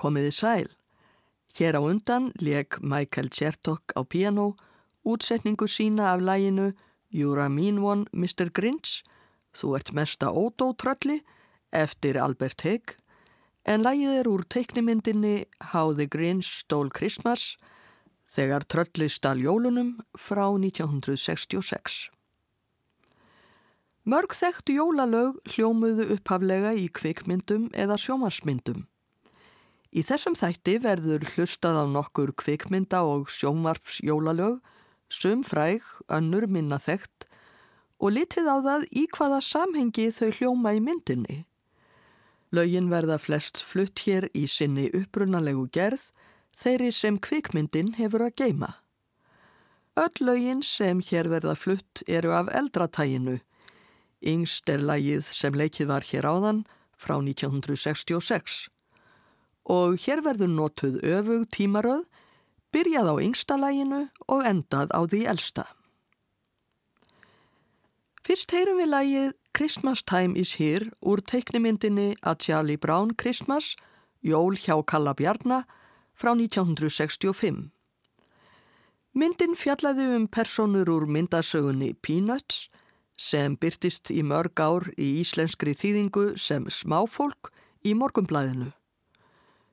Komiði sæl. Hér á undan leik Michael Chertok á piano útsetningu sína af læginu You're a mean one, Mr. Grinch, þú ert mesta ódótrölli eftir Albert Hegg en lægið er úr teiknimyndinni How the Grinch Stole Christmas þegar trölli stál jólunum frá 1966. Mörg þekkt jólalög hljómuðu upphaflega í kvikmyndum eða sjómarsmyndum. Í þessum þætti verður hlustað á nokkur kvikmynda og sjónvarpsjólalög, sum fræg, önnur minna þekkt og litið á það í hvaða samhengi þau hljóma í myndinni. Lögin verða flest flutt hér í sinni upprunalegu gerð þeirri sem kvikmyndin hefur að geima. Öll lögin sem hér verða flutt eru af eldratæginu. Yngst er lægið sem leikið var hér áðan frá 1966 og hér verður notuð öfug tímaröð, byrjað á yngsta læginu og endað á því elsta. Fyrst heyrum við lægið Christmas Time is Here úr teiknimyndinni að Charlie Brown Christmas, Jól hjá Kalla Bjarnar frá 1965. Myndin fjallaði um personur úr myndasögunni Peanuts sem byrtist í mörg ár í íslenskri þýðingu sem smáfólk í morgumblæðinu.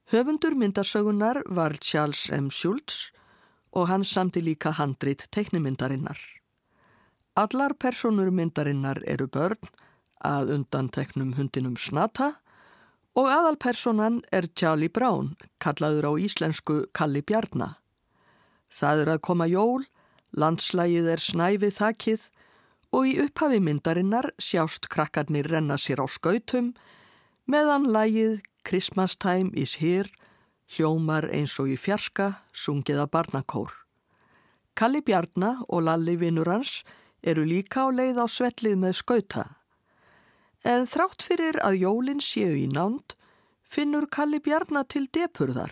Höfundur myndasögunar var Charles M. Schultz og hann samti líka handrit teiknimyndarinnar. Allar personur myndarinnar eru börn að undan teknum hundinum Snata og aðalpersonan er Charlie Brown, kallaður á íslensku Kalli Bjarnar. Það er að koma jól, landslægið er snæfið þakkið og í upphafi myndarinnar sjást krakkarnir renna sér á skautum meðan lægið Christmas time is here hljómar eins og í fjarska sungið að barnakór. Kalli Bjarnar og Lalli vinnur hans eru líka á leið á svellið með skauta. En þrátt fyrir að jólinn séu í nánd finnur Kalli Bjarnar til depurðar.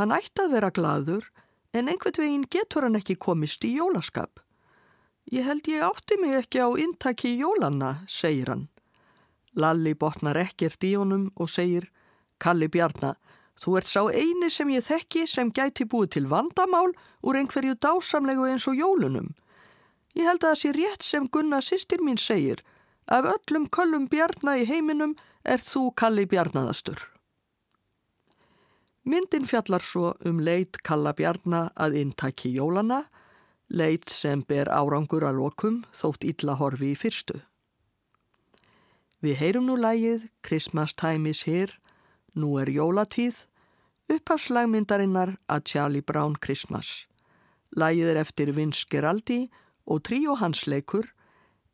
Hann ætti að vera gladur en einhvern veginn getur hann ekki komist í jólaskap. Ég held ég átti mig ekki á intaki jólanna, segir hann. Lalli botnar ekkert í honum og segir Kalli Bjarnar, þú ert sá eini sem ég þekki sem gæti búið til vandamál úr einhverju dásamlegu eins og jólunum. Ég held að það sé rétt sem Gunnar sýstir mín segir, af öllum köllum Bjarnar í heiminum er þú Kalli Bjarnaðastur. Myndin fjallar svo um leit Kalla Bjarnar að intæki jólana, leit sem ber árangur að lokum þótt illa horfi í fyrstu. Við heyrum nú lægið Christmas time is here Nú er jólatíð, upphafslagmyndarinnar að Charlie Brown Christmas. Lægið er eftir Vince Geraldi og tríó hans leikur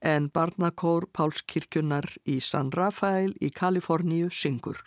en barnakór Páls Kirkjunnar í San Rafael í Kaliforníu syngur.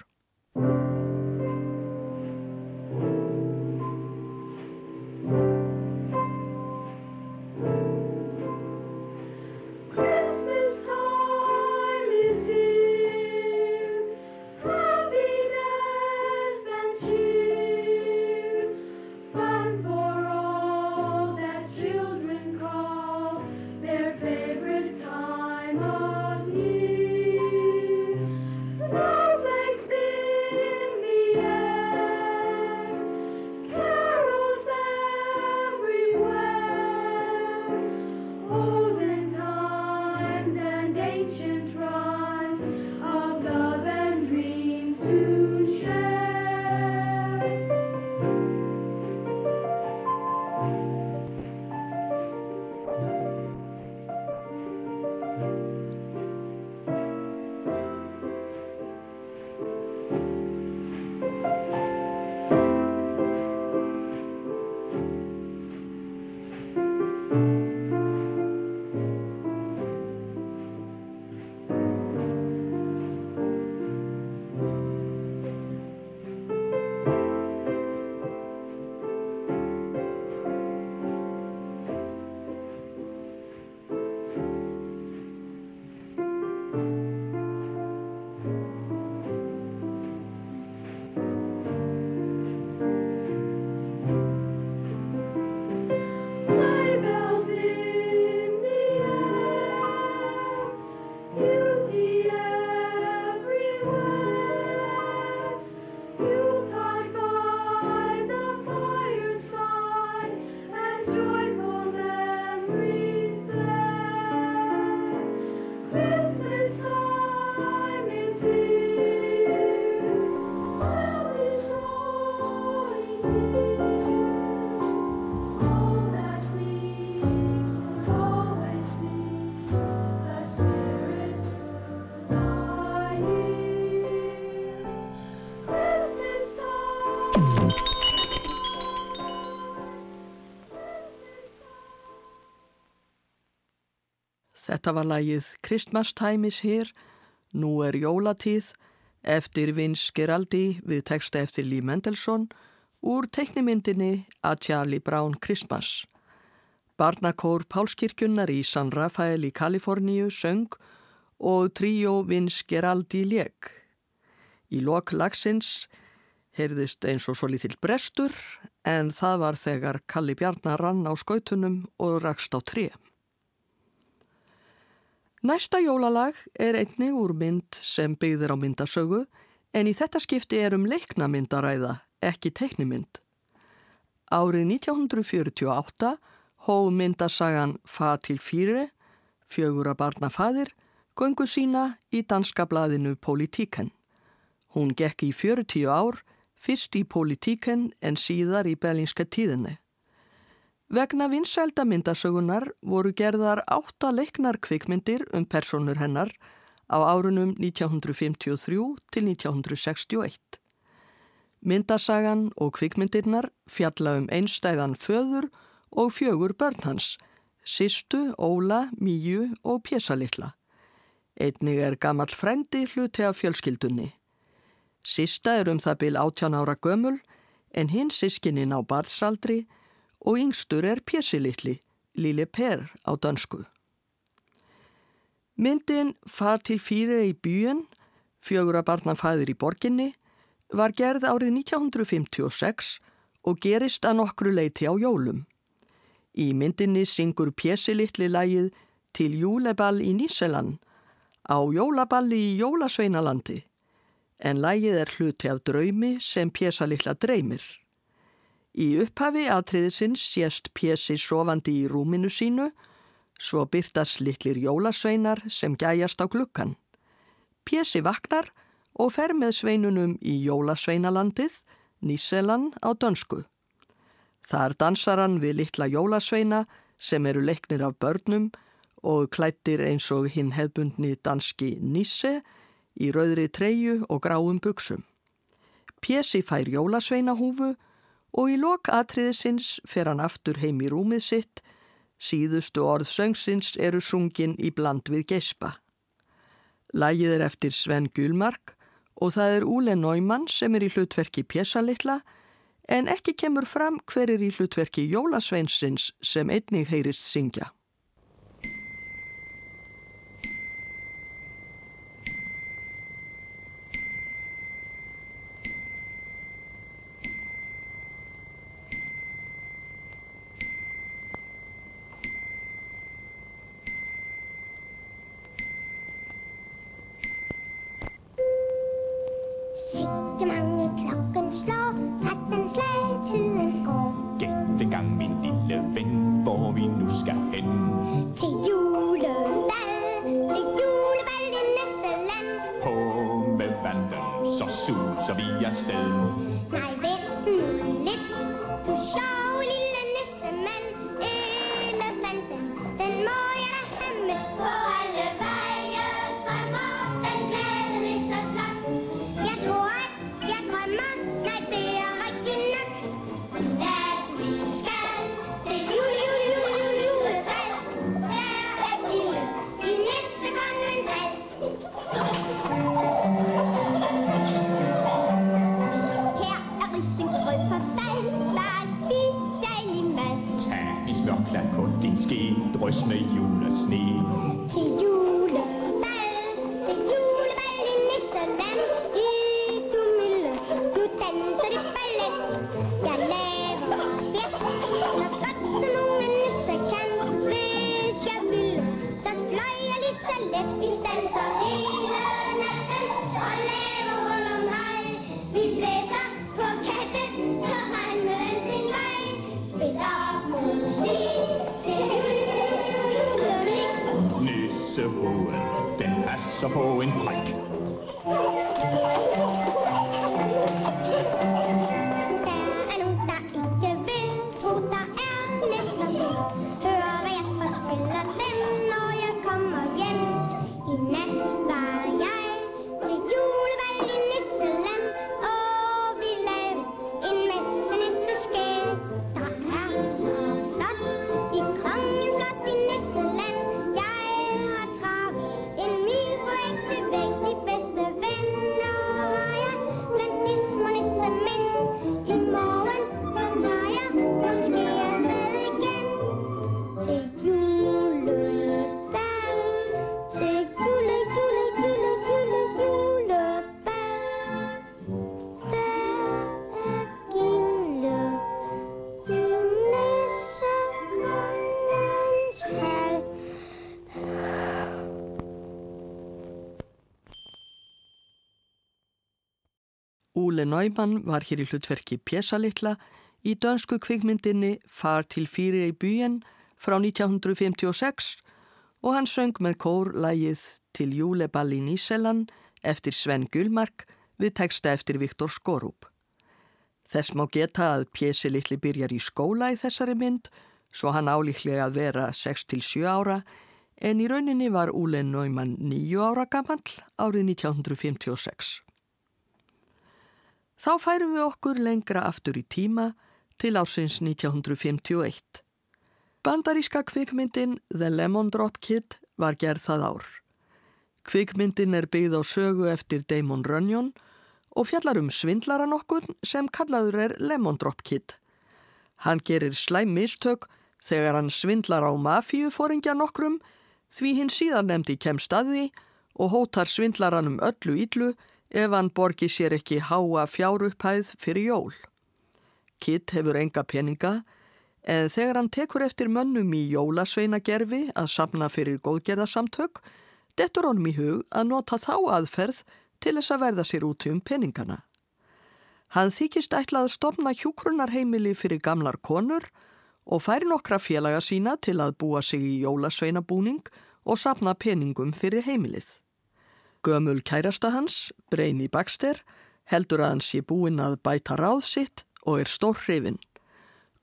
Þetta var lagið Christmas Time is Here, Nú er jólatíð, eftir Vince Geraldi við texta eftir Lee Mendelssohn úr teiknimyndinni A Charlie Brown Christmas. Barnakór Pálskirkjunnar í San Rafael í Kaliforníu söng og tríó Vince Geraldi leg. Í lok lagsins heyrðist eins og svo litil brestur en það var þegar Kalli Bjarnar rann á skautunum og rakst á tref. Næsta jólalag er einnig úr mynd sem byggðir á myndasögu en í þetta skipti er um leiknamyndaræða, ekki teiknimynd. Árið 1948 hóð myndasagan Fatil Fýre, fjögur að barna fadir, göngu sína í danska blaðinu Politíken. Hún gekk í 40 ár, fyrst í Politíken en síðar í Berlínska tíðinni. Vegna vinsælda myndasögunar voru gerðar átta leiknar kvikmyndir um personur hennar á árunum 1953 til 1961. Myndasagan og kvikmyndirnar fjalla um einstæðan föður og fjögur börn hans, Sistu, Óla, Míu og Pjessalitla. Einnig er gammal frendi hluti af fjölskyldunni. Sista er um það byl 18 ára gömul en hinn sískininn á barðsaldri og yngstur er Pjessilitli, Lille Per á dansku. Myndin Far til fýri í bíun, fjögur að barna fæðir í borginni, var gerð árið 1956 og gerist að nokkru leiti á jólum. Í myndinni syngur Pjessilitli lægið til júleball í Nýseland á jólaballi í Jólasveinalandi en lægið er hluti af draumi sem Pjessalitla dreymir. Í upphafi atriðisins sést Pési sofandi í rúminu sínu, svo byrtast litlir jólasveinar sem gæjast á glukkan. Pési vaknar og fer með sveinunum í jólasveinalandið, Níselan á dönsku. Þar dansar hann við litla jólasveina sem eru leiknir af börnum og klættir eins og hinn hefbundni danski Nisse í rauðri treyu og gráum buksum. Pési fær jólasveinahúfu og í lok atriðisins fer hann aftur heim í rúmið sitt, síðustu orð söngsins eru sungin í bland við gespa. Lægið er eftir Sven Gulmark og það er Úle Neumann sem er í hlutverki Pjessalitla en ekki kemur fram hver er í hlutverki Jólasveinsins sem einnig heyrist syngja. Nissehoen then pass a hoe in pike. Úle Neumann var hér í hlutverki Pjessalitla í dönsku kvikmyndinni Far til fyrir í byen frá 1956 og hann söng með kórlægið til Júleball í Nýselan eftir Sven Gullmark við texta eftir Viktor Skorup. Þess má geta að Pjessilitli byrjar í skóla í þessari mynd svo hann álíklega að vera 6-7 ára en í rauninni var Úle Neumann 9 ára gammal árið 1956. Þá færum við okkur lengra aftur í tíma til ásins 1951. Bandaríska kvikmyndin The Lemon Drop Kid var gerð það ár. Kvikmyndin er byggð á sögu eftir Damon Runyon og fjallar um svindlaran okkur sem kallaður er Lemon Drop Kid. Hann gerir slæm mistök þegar hann svindlar á mafíufóringja nokkrum því hinn síðan nefndi kemst að því og hótar svindlaran um öllu íllu ef hann borgi sér ekki háa fjárupphæð fyrir jól. Kitt hefur enga peninga en þegar hann tekur eftir mönnum í jólasveinagerfi að samna fyrir góðgerðarsamtök, dettur honum í hug að nota þá aðferð til þess að verða sér út um peningana. Hann þykist ætlað að stopna hjúkrunarheimili fyrir gamlar konur og færi nokkra félaga sína til að búa sig í jólasveinabúning og sapna peningum fyrir heimilið. Gömul kærasta hans, Breini Baxter, heldur að hans sé búinn að bæta ráð sitt og er stór hrifin.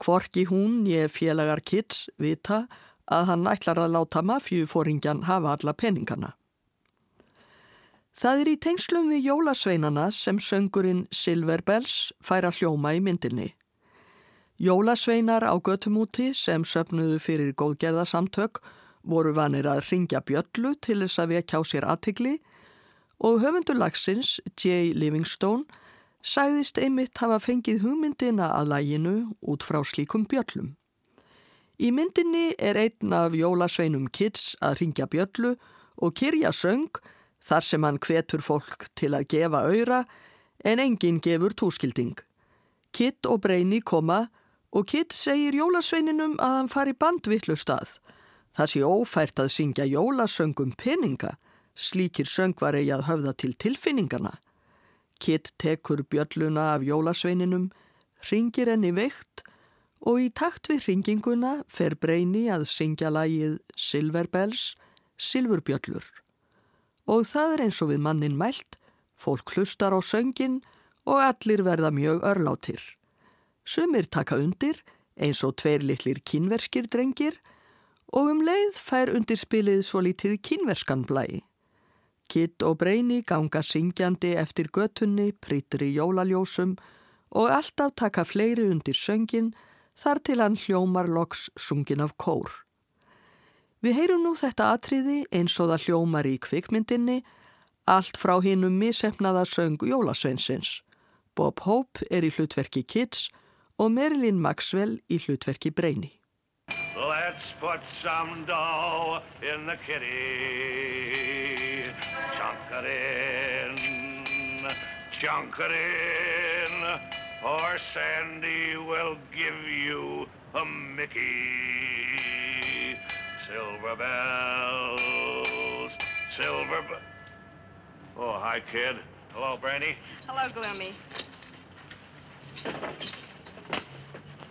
Kvorki hún, ég félagar kids, vita að hann ætlar að láta mafjúfóringjan hafa alla peningana. Það er í tengslum við jólasveinana sem söngurinn Silver Bells færa hljóma í myndinni. Jólasveinar á götumúti sem söpnuðu fyrir góðgeðasamtök voru vanir að ringja bjöllu til þess að vekja á sér aðtigli og höfundur lagsins, J. Livingstone, sagðist einmitt hafa fengið hugmyndina að læginu út frá slíkum bjöllum. Í myndinni er einn af jólasveinum Kids að ringja bjöllu og kyrja söng þar sem hann hvetur fólk til að gefa auðra en enginn gefur túskilding. Kitt og Breini koma og Kitt segir jólasveininum að hann fari bandvillu stað. Það sé ófært að syngja jólasöngum peninga Slíkir söngvar eigi að höfða til tilfinningana. Kitt tekur bjölluna af jólasveininum, ringir henni veikt og í takt við ringinguna fer Breini að syngja lagið Silver Bells, Silfurbjöllur. Og það er eins og við mannin mælt, fólk hlustar á söngin og allir verða mjög örlátir. Sumir taka undir, eins og tveir litlir kínverskir drengir og um leið fær undir spilið svo litið kínverskan blæi. Kitt og Breini ganga syngjandi eftir götunni, prýtri jólaljósum og alltaf taka fleiri undir söngin þar til hann hljómar loks sungin af kór. Við heyrum nú þetta atriði eins og það hljómar í kvikmyndinni, allt frá hinnum misefnaða söng Jólasveinsins. Bob Hope er í hlutverki Kitts og Marilyn Maxwell í hlutverki Breini. Let's put some dough in the kitty. Chunk it in, chunk it in, or Sandy will give you a Mickey. Silver bells, silver be Oh, hi, kid. Hello, Brandy. Hello, Gloomy.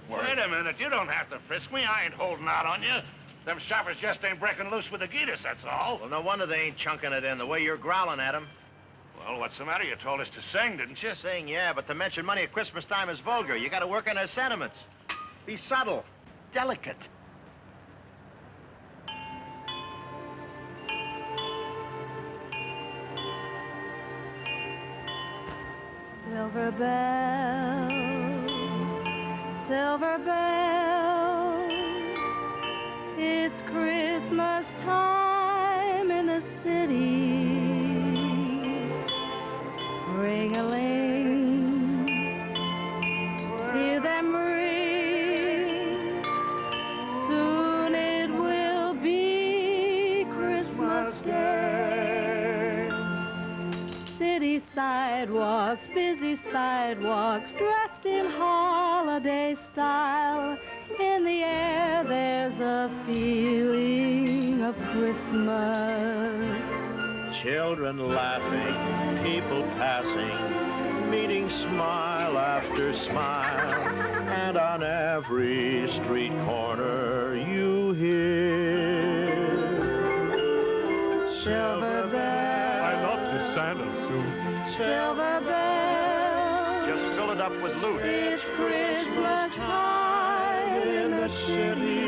Wait a minute. You don't have to frisk me. I ain't holding out on you. Them shoppers just ain't breaking loose with the Gitas, that's all. Well, no wonder they ain't chunking it in the way you're growling at them. Well, what's the matter? You told us to sing, didn't you? Sing, yeah, but to mention money at Christmas time is vulgar. You gotta work on their sentiments. Be subtle, delicate. Silver bells, silver bells, it's Christmas time in the city. Ring-a-ling, hear them ring. Soon it will be Christmas Day. City sidewalks, busy sidewalks, in holiday style. In the air, there's a feeling of Christmas. Children laughing, people passing, meeting smile after smile. And on every street corner you hear silver bells. I love the Santa suit. Silver filled up with loot. It's Christmas time in the city.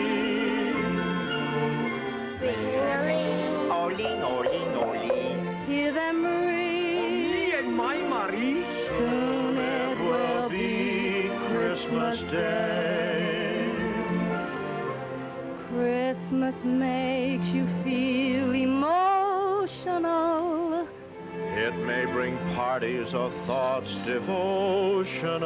Billy. Orly, Orly, Hear them ring. Me and my Marie. Soon it will be Christmas Day. Christmas Day. Christmas May. May bring parties or thoughts devotional.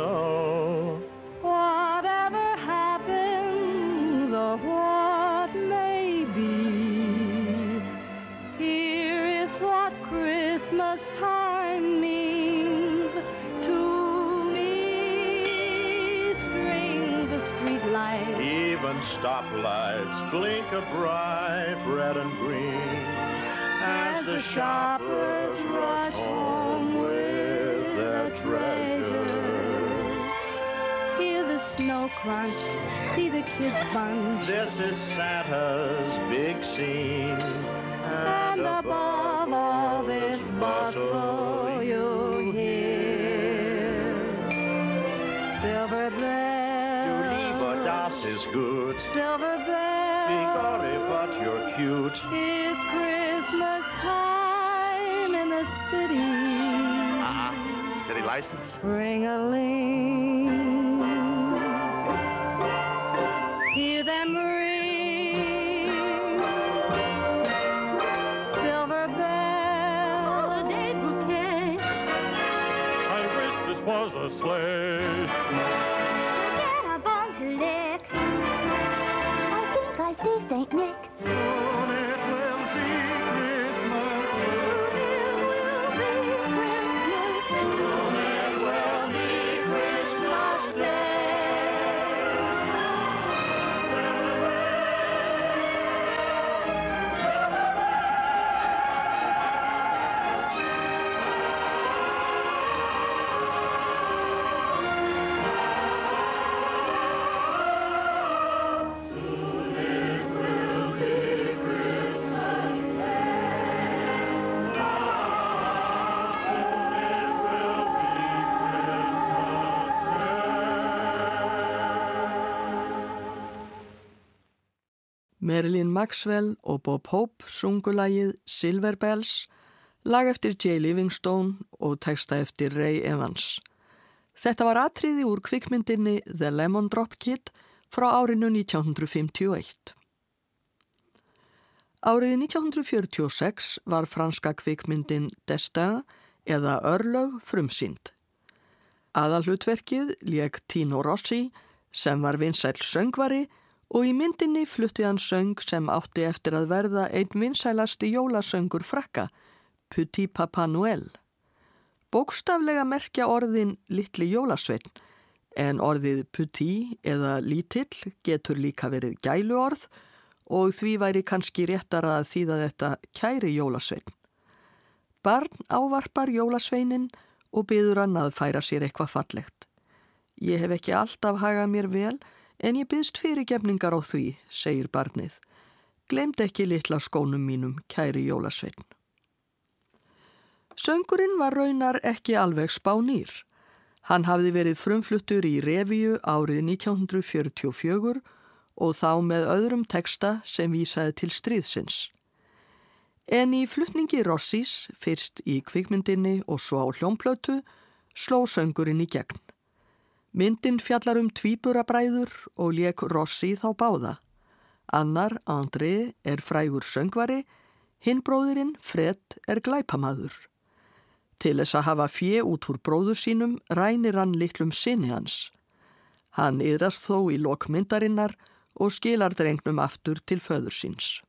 Whatever happens or what may be, here is what Christmas time means to me. Strings of street lights, Even stoplights blink a bright red and green as the shoppers crunch, see the kids bunch. This is Santa's big scene. And above all this bustle you hear Silver Lieber, bells, das ist gut. silver Be bells sorry, but you're cute. It's Christmas time in the city Uh-uh. City license? Ring-a-ling Hear Marilyn Maxwell og Bob Hope sungulægið Silver Bells, lag eftir Jay Livingstone og texta eftir Ray Evans. Þetta var atriði úr kvikmyndinni The Lemon Drop Kid frá árinu 1951. Árið 1946 var franska kvikmyndin Destin eða Örlög frumsýnd. Aðalhlutverkið lék Tino Rossi sem var vinsæl söngvari og í myndinni flutti hann söng sem átti eftir að verða einn vinsælasti jólasöngur frakka, Petit Papa Noel. Bókstaflega merkja orðin litli jólasveitn en orðið petit eða lítill getur líka verið gæluorð og því væri kannski réttar að þýða þetta kæri jólasveitn. Barn ávarpar jólasveinin og byður hann að færa sér eitthvað fallegt. Ég hef ekki alltaf hagað mér vel en ég byðst fyrirgefningar á því, segir barnið. Glemt ekki litla skónum mínum, kæri Jólasveitn. Söngurinn var raunar ekki alveg spánýr. Hann hafði verið frumfluttur í revíu árið 1944 og þá með öðrum teksta sem vísaði til stríðsins. En í flutningi Rossís, fyrst í kvikmyndinni og svo á hljómplötu, sló söngurinn í gegn. Myndin fjallar um tvíburabræður og leik Rossi þá báða. Annar, Andri, er frægur söngvari, hinn bróðurinn, Fred, er glæpamaður. Til þess að hafa fjö út úr bróður sínum rænir hann litlum sinni hans. Hann yðrast þó í lokmyndarinnar og skilar drengnum aftur til föður síns.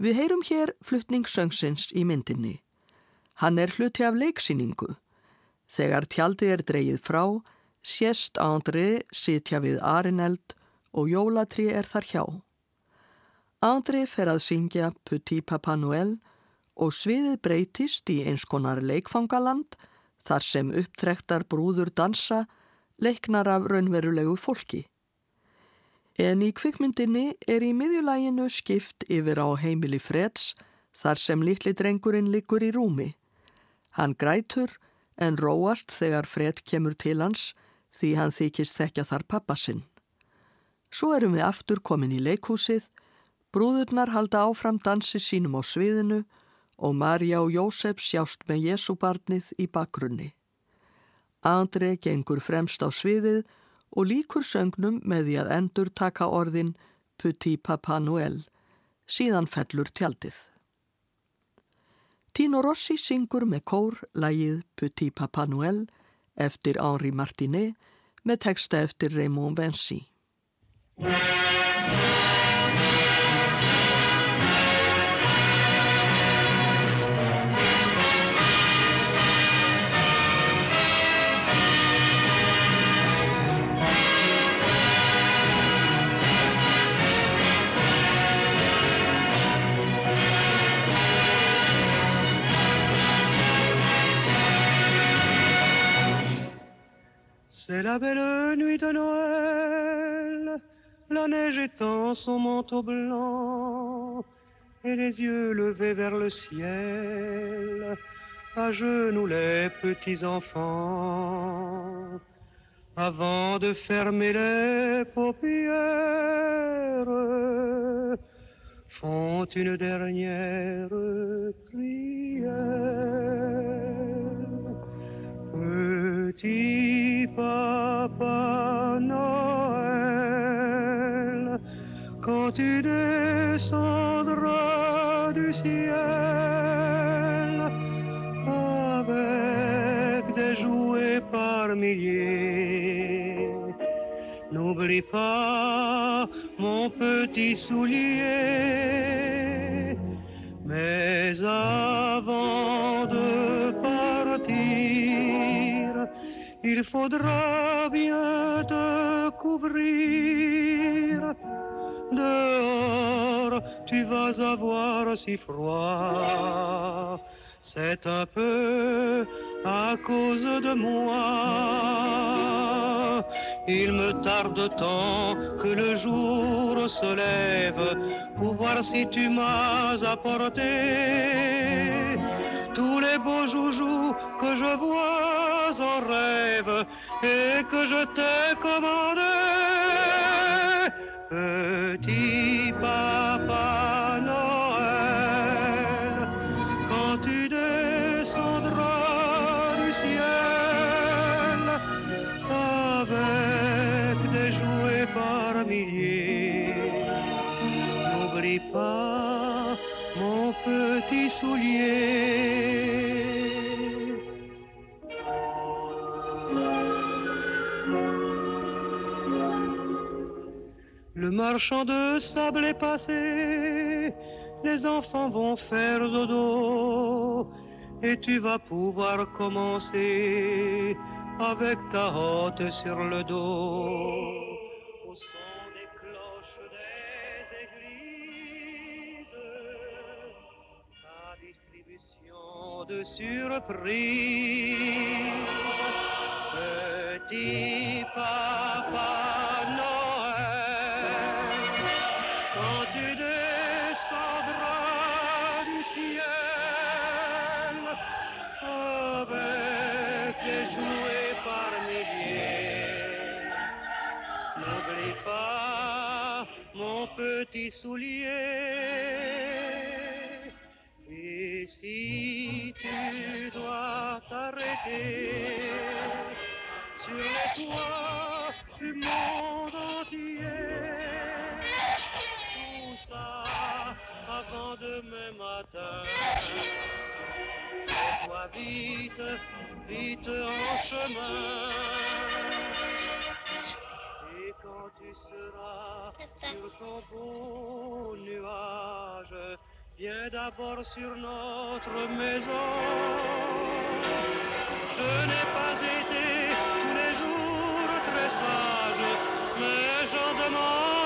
Við heyrum hér fluttning söngsins í myndinni. Hann er hluti af leiksýningu. Þegar tjaldið er dreyið frá, sést Andri sitja við Arineld og jólatri er þar hjá. Andri fer að syngja Petit Papa Noel og sviðið breytist í eins konar leikfangaland þar sem upptrektar brúður dansa leiknar af raunverulegu fólki. En í kvikmyndinni er í miðjulæginu skipt yfir á heimili freds þar sem litli drengurinn liggur í rúmi. Hann grætur en róast þegar fred kemur til hans því hann þykist þekkja þar pappasinn. Svo erum við aftur komin í leikhúsið, brúðurnar halda áfram dansi sínum á sviðinu og Marja og Jósef sjást með Jésúbarnið í bakgrunni. Andri gengur fremst á sviðið og líkur söngnum með því að endur taka orðin Petit Papa Noel, síðan fellur tjaldið. Tino Rossi syngur með kór lægið Petit Papa Noel eftir Henri Martinet með texta eftir Raymond Vinci. C'est la belle nuit de Noël, la neige étend son manteau blanc, et les yeux levés vers le ciel, à genoux les petits enfants, avant de fermer les paupières, font une dernière prière. Petit papa Noël, quand tu descendras du ciel avec des jouets par milliers, n'oublie pas mon petit soulier. Mais avant de il faudra bien te couvrir. Dehors, tu vas avoir si froid. C'est un peu à cause de moi. Il me tarde tant que le jour se lève pour voir si tu m'as apporté tous les beaux joujoux que je vois en rêve et que je t'ai commandé. Petit papa Noël, quand tu descendras du ciel avec des jouets par milliers, n'oublie pas mon petit soulier. Marchand de sable est passé, les enfants vont faire dodo et tu vas pouvoir commencer avec ta hotte sur le dos. Au son des cloches des églises, ta distribution de surprise. Petit papa jouets par milliers. N'oublie pas mon petit soulier. Et si tu dois t'arrêter sur les toits du monde Vite, vite en chemin. Et quand tu seras sur ton beau nuage, viens d'abord sur notre maison. Je n'ai pas été tous les jours très sage, mais j'en demande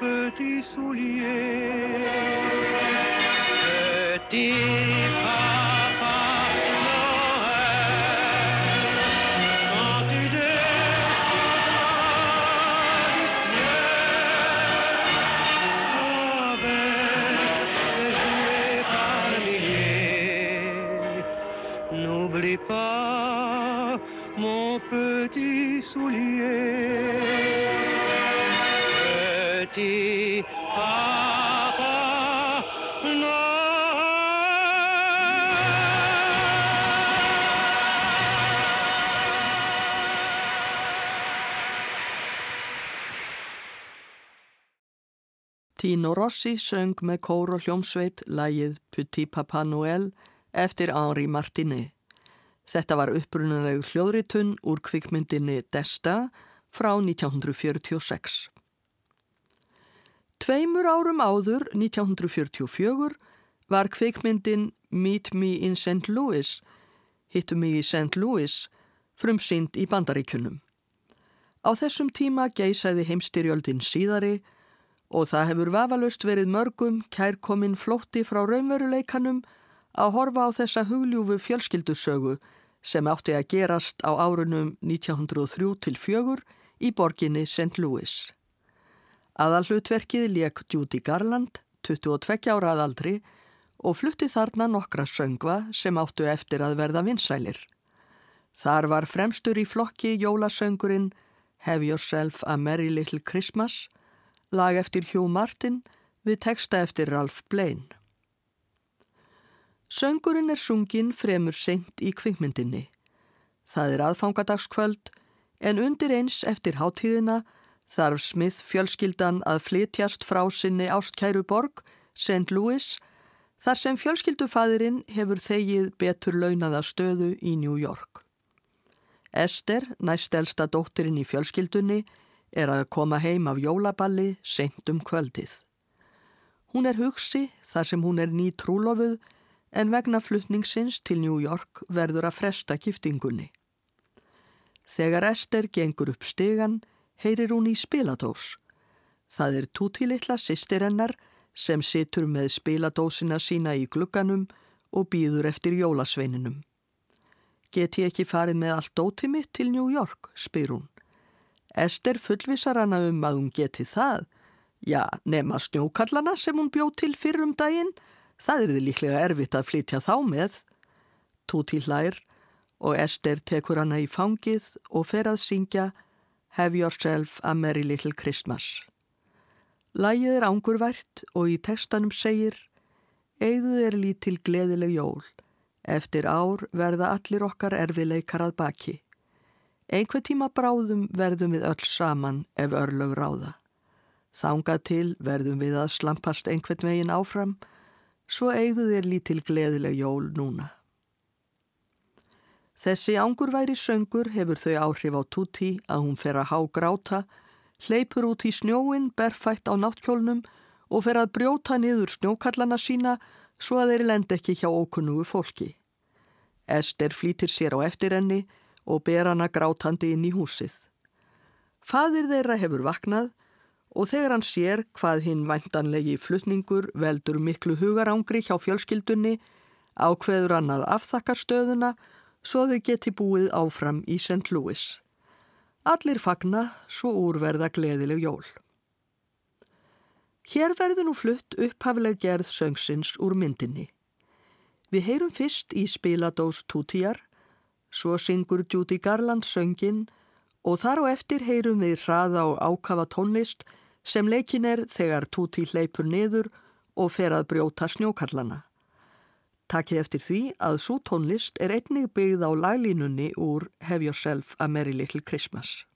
mon petit soulier. Petit papa Noël, quand tu descendras du ciel avec des jouets par milliers, n'oublie pas mon petit soulier. Tino Rossi söng með kór og hljómsveit lægið Petit Papa Noel eftir Henri Martinet. Þetta var upprunalegu hljóðritun úr kvikmyndinni Desta frá 1946. Tveimur árum áður, 1944, var kvikmyndin Meet Me in St. Louis, hittu mig í St. Louis, frumsynd í bandaríkunum. Á þessum tíma geisaði heimstyrjöldin síðari og það hefur vafalust verið mörgum kærkominn flótti frá raunveruleikanum að horfa á þessa hugljúfu fjölskyldusögu sem átti að gerast á árunum 1903 til fjögur í borginni St. Louis. Aðalhlutverkið leik Judy Garland, 22 ára aðaldri, og flutti þarna nokkra söngva sem áttu eftir að verða vinsælir. Þar var fremstur í flokki jólasöngurinn Have Yourself a Merry Little Christmas, lag eftir Hugh Martin við texta eftir Ralph Blaine. Söngurinn er sungin fremur seint í kvikmyndinni. Það er aðfangadagskvöld en undir eins eftir hátíðina þarf Smith fjölskyldan að flytjast frá sinni ástkæru borg, St. Louis, þar sem fjölskyldufæðirinn hefur þegið betur launaða stöðu í New York. Esther, næstelsta dóttirinn í fjölskyldunni, er að koma heim af jólaballi seint um kvöldið. Hún er hugsi þar sem hún er ný trúlofuð en vegna flutningsins til New York verður að fresta giftingunni. Þegar Esther gengur upp stegan, heyrir hún í spiladós. Það er tútilitla sýstir hennar sem situr með spiladósina sína í glugganum og býður eftir jólasveininum. Get ég ekki farið með allt dótið mitt til New York, spyr hún. Ester fullvisar hana um að hún geti það. Já, nema snjókallana sem hún bjóð til fyrr um daginn, það er þið líklega erfitt að flytja þá með. Túti hlær og Ester tekur hana í fangið og fer að syngja Have Yourself a Merry Little Christmas. Lægið er ángurvært og í textanum segir Eigðu er lítil gleðileg jól. Eftir ár verða allir okkar erfileikar að baki. Einhver tíma bráðum verðum við öll saman ef örlög ráða. Þangað til verðum við að slampast einhvern veginn áfram, svo eigðu þér lítil gleðileg jól núna. Þessi ángurværi söngur hefur þau áhrif á Tuti að hún fer að há gráta, hleypur út í snjóin, berfætt á náttkjólnum og fer að brjóta niður snjókallana sína svo að þeir lend ekki hjá ókunnugu fólki. Ester flýtir sér á eftir henni og ber hana grátandi inn í húsið. Fadir þeirra hefur vaknað og þegar hann sér hvað hinn væntanlegi flutningur veldur miklu hugarangri hjá fjölskyldunni ákveður hann að afþakka stöðuna svo þau geti búið áfram í St. Louis. Allir fagna svo úrverða gleðileg jól. Hér verður nú flutt upphafleg gerð söngsins úr myndinni. Við heyrum fyrst í spiladós Tútíjar, svo syngur Judy Garland söngin og þar á eftir heyrum við hraða og ákafa tónlist sem leikin er þegar Tútí hleypur niður og fer að brjóta snjókallana. Takið eftir því að svo tónlist er einnig byggð á laglínunni úr Have Yourself a Merry Little Christmas.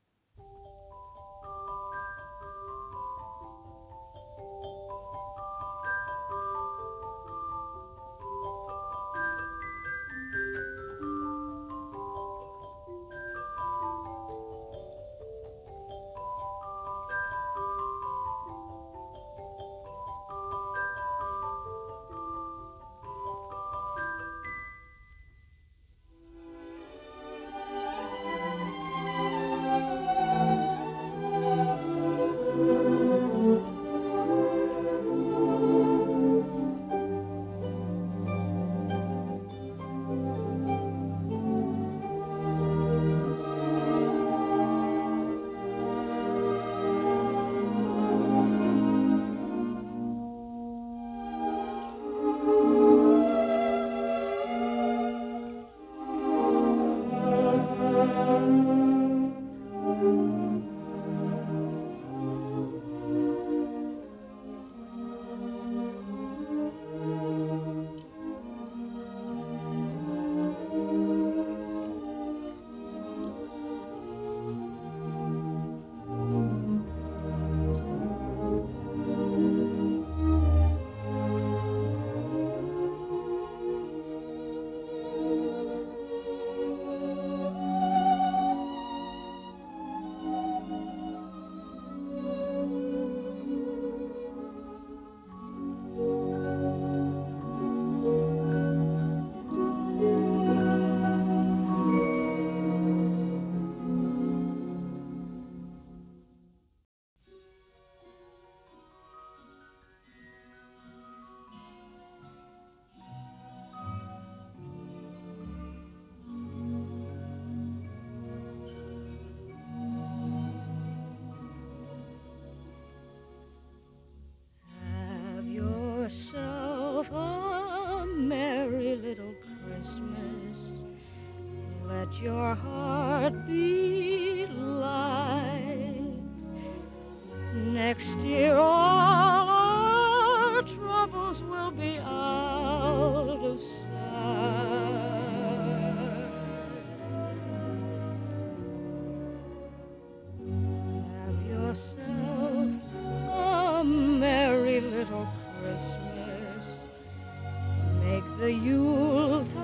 Yuletide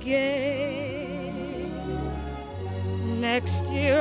gay. Next year,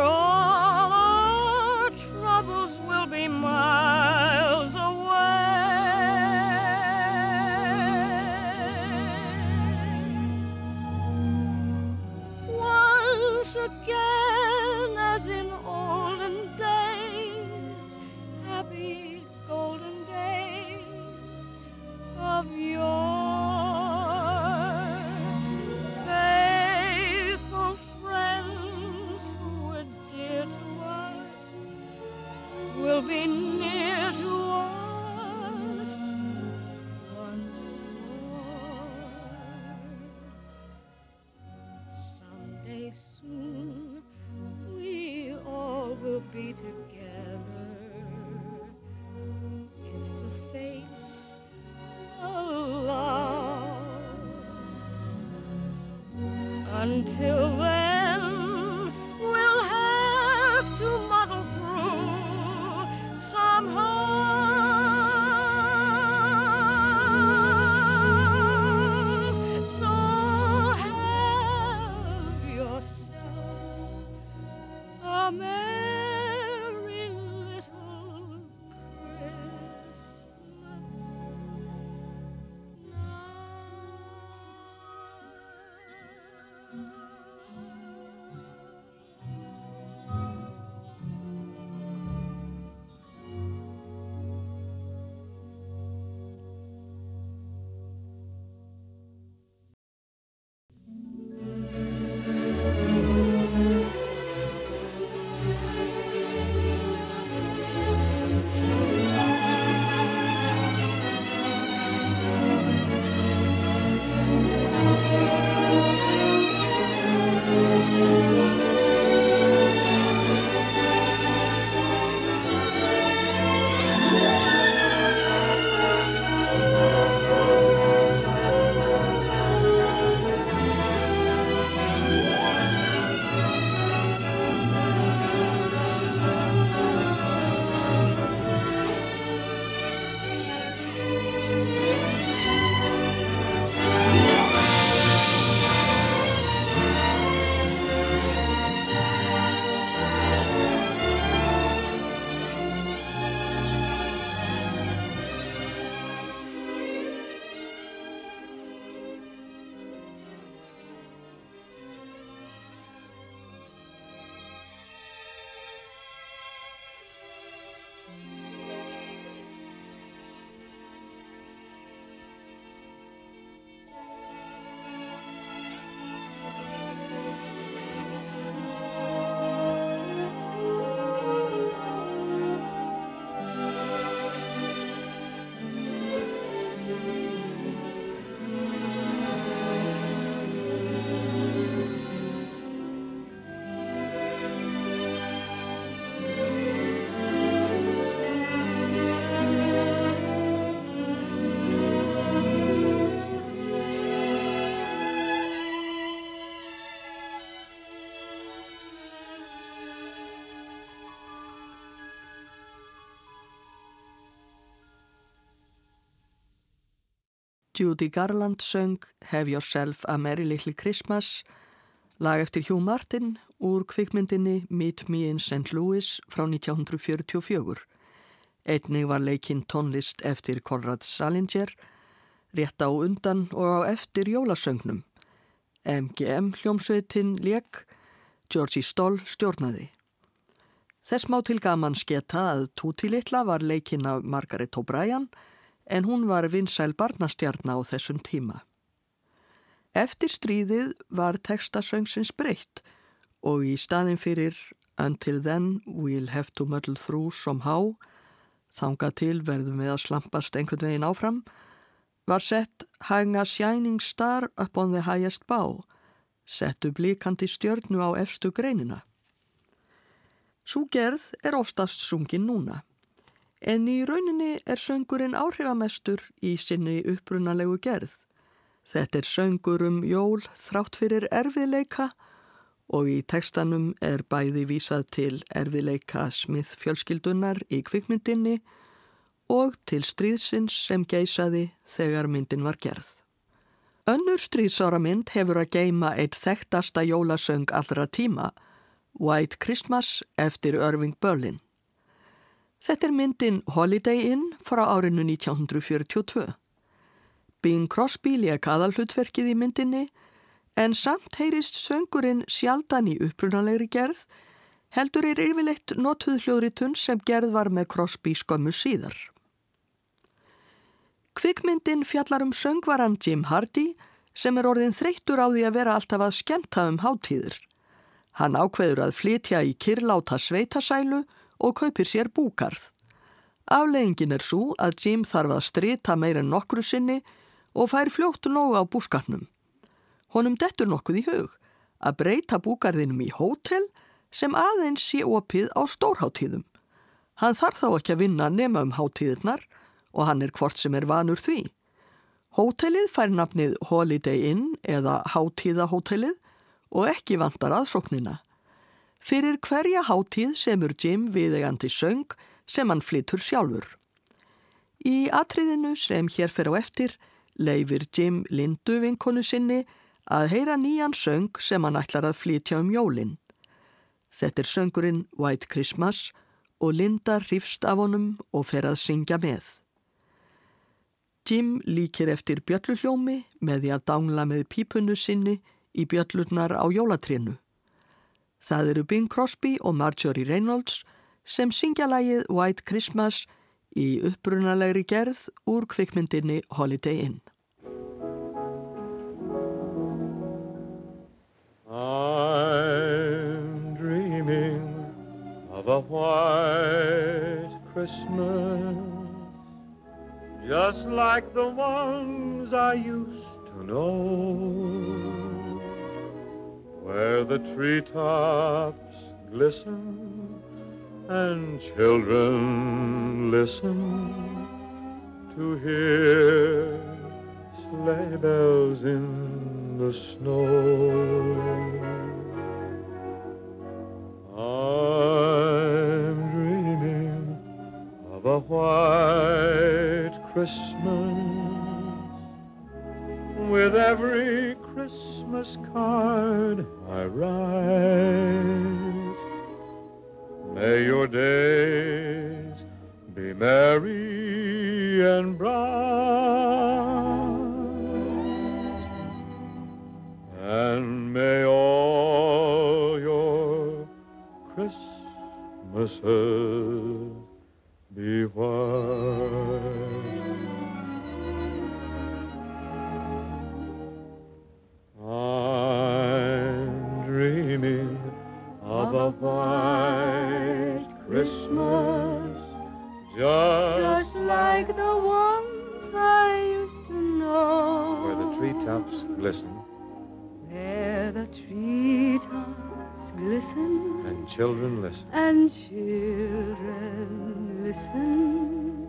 Judy Garland söng Have Yourself a Merry Little Christmas, lag eftir Hugh Martin úr kvikmyndinni Meet Me in St. Louis frá 1944. Einnig var leikinn tónlist eftir Conrad Salinger, rétt á undan og á eftir jólasögnum. MGM hljómsveitin leik, Georgie Stoll stjórnaði. Þess má til gaman sketa að Tuti Littla var leikinn af Margaret O'Brien en hún var vinsæl barnastjarn á þessum tíma. Eftir stríðið var tekstasöngsins breytt og í staðin fyrir Until then we'll have to muddle through somehow, þanga til verðum við að slampast einhvern veginn áfram, var sett Hang a shining star upon the highest bow, settu blíkandi stjörnu á efstu greinina. Sú gerð er oftast sungin núna. En í rauninni er söngurinn áhrifamestur í sinni upprunalegu gerð. Þetta er söngur um jól þrátt fyrir erfiðleika og í tekstanum er bæði vísað til erfiðleika smið fjölskyldunar í kvikmyndinni og til stríðsins sem geisaði þegar myndin var gerð. Önnur stríðsára mynd hefur að geima eitt þekktasta jólasöng allra tíma, White Christmas eftir Irving Berlin. Þetta er myndin Holiday Inn frá árinu 1942. Bing Crosby leik aðalhlutverkið í myndinni en samt heyrist söngurinn sjaldan í upprunalegri gerð heldur er yfirleitt notuð hljóðritun sem gerð var með Crosby skömmu síðar. Kvikmyndin fjallar um söngvaran Jim Hardy sem er orðin þreyttur á því að vera alltaf að skemta um hátíður. Hann ákveður að flytja í kirláta sveitasælu og kaupir sér búkarð. Afleggingin er svo að Jim þarf að strita meir en nokkru sinni og fær fljóttu nógu á búskarnum. Honum dettur nokkuð í hug að breyta búkarðinum í hótel sem aðeins sé opið á stórháttíðum. Hann þarf þá ekki að vinna nema um háttíðirnar og hann er hvort sem er vanur því. Hótelið fær nafnið Holiday Inn eða Háttíðahótelið og ekki vantar aðsóknina. Fyrir hverja háttíð semur Jim viðegandi söng sem hann flytur sjálfur. Í atriðinu sem hér fer á eftir leifir Jim Lindu vinkonu sinni að heyra nýjan söng sem hann ætlar að flytja um jólinn. Þetta er söngurinn White Christmas og Linda hrifst af honum og fer að syngja með. Jim líkir eftir bjölluhljómi með því að dangla með pípunnu sinni í bjöllurnar á jólatrénu. Það eru Bing Crosby og Marjorie Reynolds sem syngja lagið White Christmas í upprunalegri gerð úr kvikmyndinni Holiday Inn. I'm dreaming of a white Christmas, just like the ones I used to know, where the treetops glisten and children listen to hear sleigh bells in the snow. I'm dreaming of a white Christmas with every Christmas card I write. May your days be merry and bright, and may all your Christmases treetops glisten and children listen. And children listen.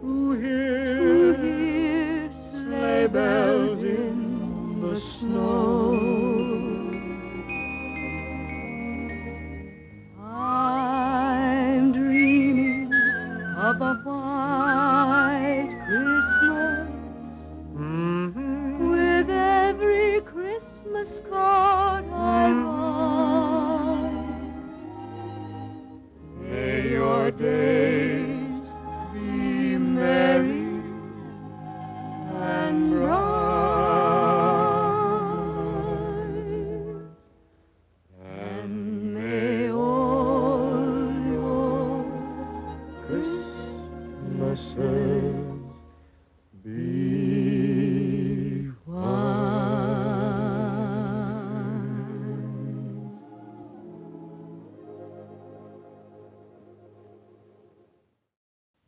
To to hear hear sleigh bells in the snow.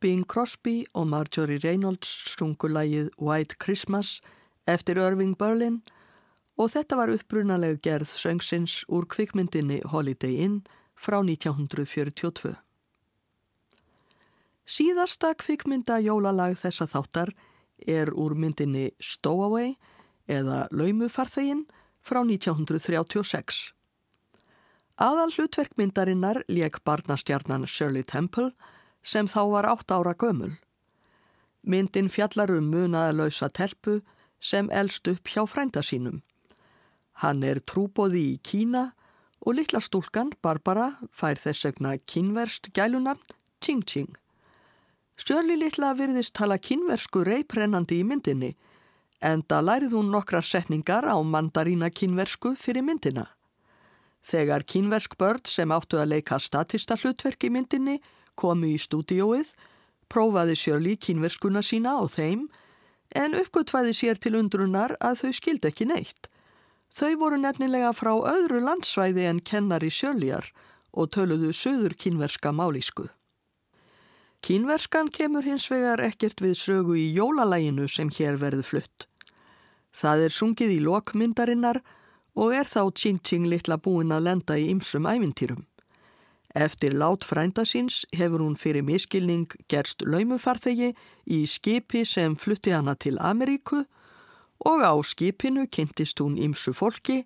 Bing Crosby og Marjorie Reynolds sungu lagið White Christmas eftir Irving Berlin og þetta var upprunaleg gerð söngsins úr kvikmyndinni Holiday Inn frá 1942. Síðasta kvikmynda jólalag þessa þáttar er úr myndinni Stowaway eða Laumufarþegin frá 1936. Aðal hlutverkmyndarinnar lék barnastjarnan Shirley Temple sem þá var átt ára gömul. Myndin fjallar um munaðalösa telpu sem elst upp hjá frænda sínum. Hann er trúbóði í Kína og litla stúlkan Barbara fær þess vegna kínverst gælunarn Ching Ching. Stjörli litla virðist tala kínversku reyprennandi í myndinni en það lærið hún nokkrar setningar á mandarína kínversku fyrir myndina. Þegar kínversk börn sem áttu að leika statista hlutverk í myndinni komu í stúdióið, prófaði Shirley kínverskuna sína á þeim en uppgötvaði sér til undrunar að þau skildi ekki neitt. Þau voru nefnilega frá öðru landsvæði en kennari Shirleyar og töluðu söður kínverska málísku. Kínverskan kemur hins vegar ekkert við sögu í jólalæginu sem hér verður flutt. Það er sungið í lokmyndarinnar og er þá Ching Ching litla búin að lenda í ymsum ævintýrum. Eftir lát frænda síns hefur hún fyrir miskilning gerst laumufarþegi í skipi sem flutti hana til Ameríku og á skipinu kynntist hún ymsu fólki,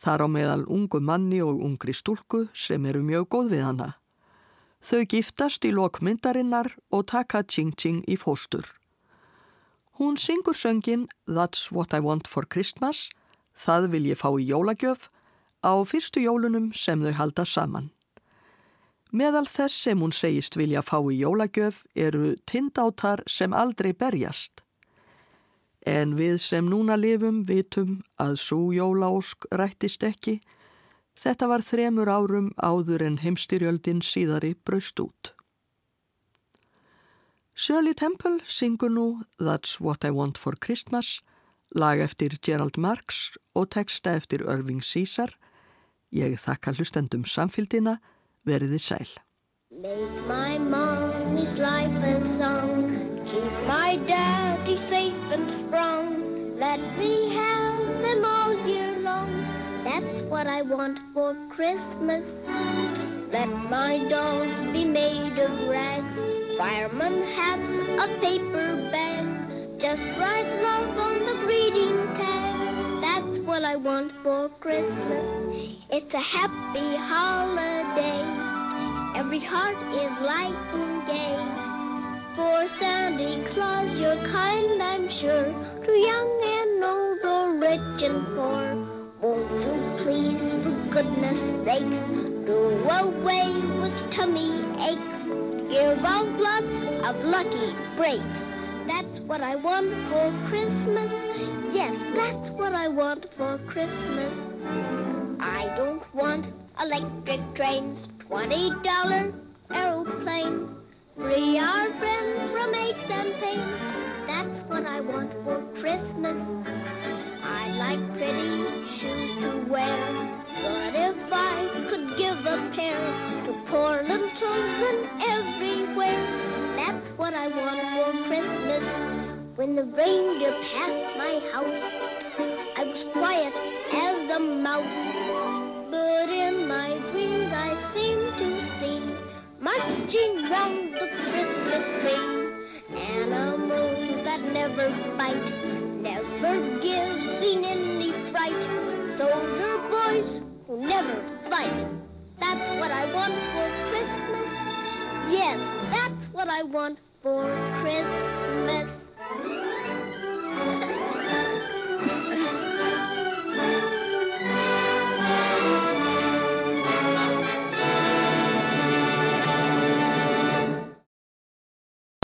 þar á meðal ungu manni og ungri stúlku sem eru mjög góð við hana. Þau giftast í lokmyndarinnar og taka Ching Ching í fóstur. Hún syngur söngin That's What I Want for Christmas, það vil ég fá í jólagjöf, á fyrstu jólunum sem þau halda saman. Meðal þess sem hún segist vilja fá í jólagjöf eru tindátar sem aldrei berjast. En við sem núna lifum vitum að svo jólaósk rættist ekki, þetta var þremur árum áður en heimstyrjöldin síðari braust út. Shirley Temple syngur nú That's What I Want for Christmas, lag eftir Gerald Marx og texta eftir Irving Caesar. Ég þakka hlustendum samfélgina, veriði sæl. Make my mommy's life a song. Keep my daddy safe and strong. Let me have them all year long. That's what I want for Christmas. Let my dolls be made of rags. Fireman hats paper. Just write love on the. That's what I want for Christmas. It's a happy holiday. Every heart is light and gay. For Santa Claus, you're kind, I'm sure, to young and old, or rich and poor. Won't you please, for goodness sakes, do away with tummy aches? Give out lots of lucky breaks. That's what I want for Christmas. Yes, that's what I want for Christmas. I don't want electric trains, twenty dollar aeroplane, three hour friends from aches and. That's what I want for Christmas. I like pretty shoes to wear, but if I could give a pair to poor little children everywhere, that's what I want for Christmas. When the reindeer passed my house, I was quiet as a mouse. But in my dreams I seem to see marching round the Christmas tree. Animals that never bite, never giving any fright. Soldier boys who never fight. That's what I want for Christmas. Yes, that's what I want for Christmas.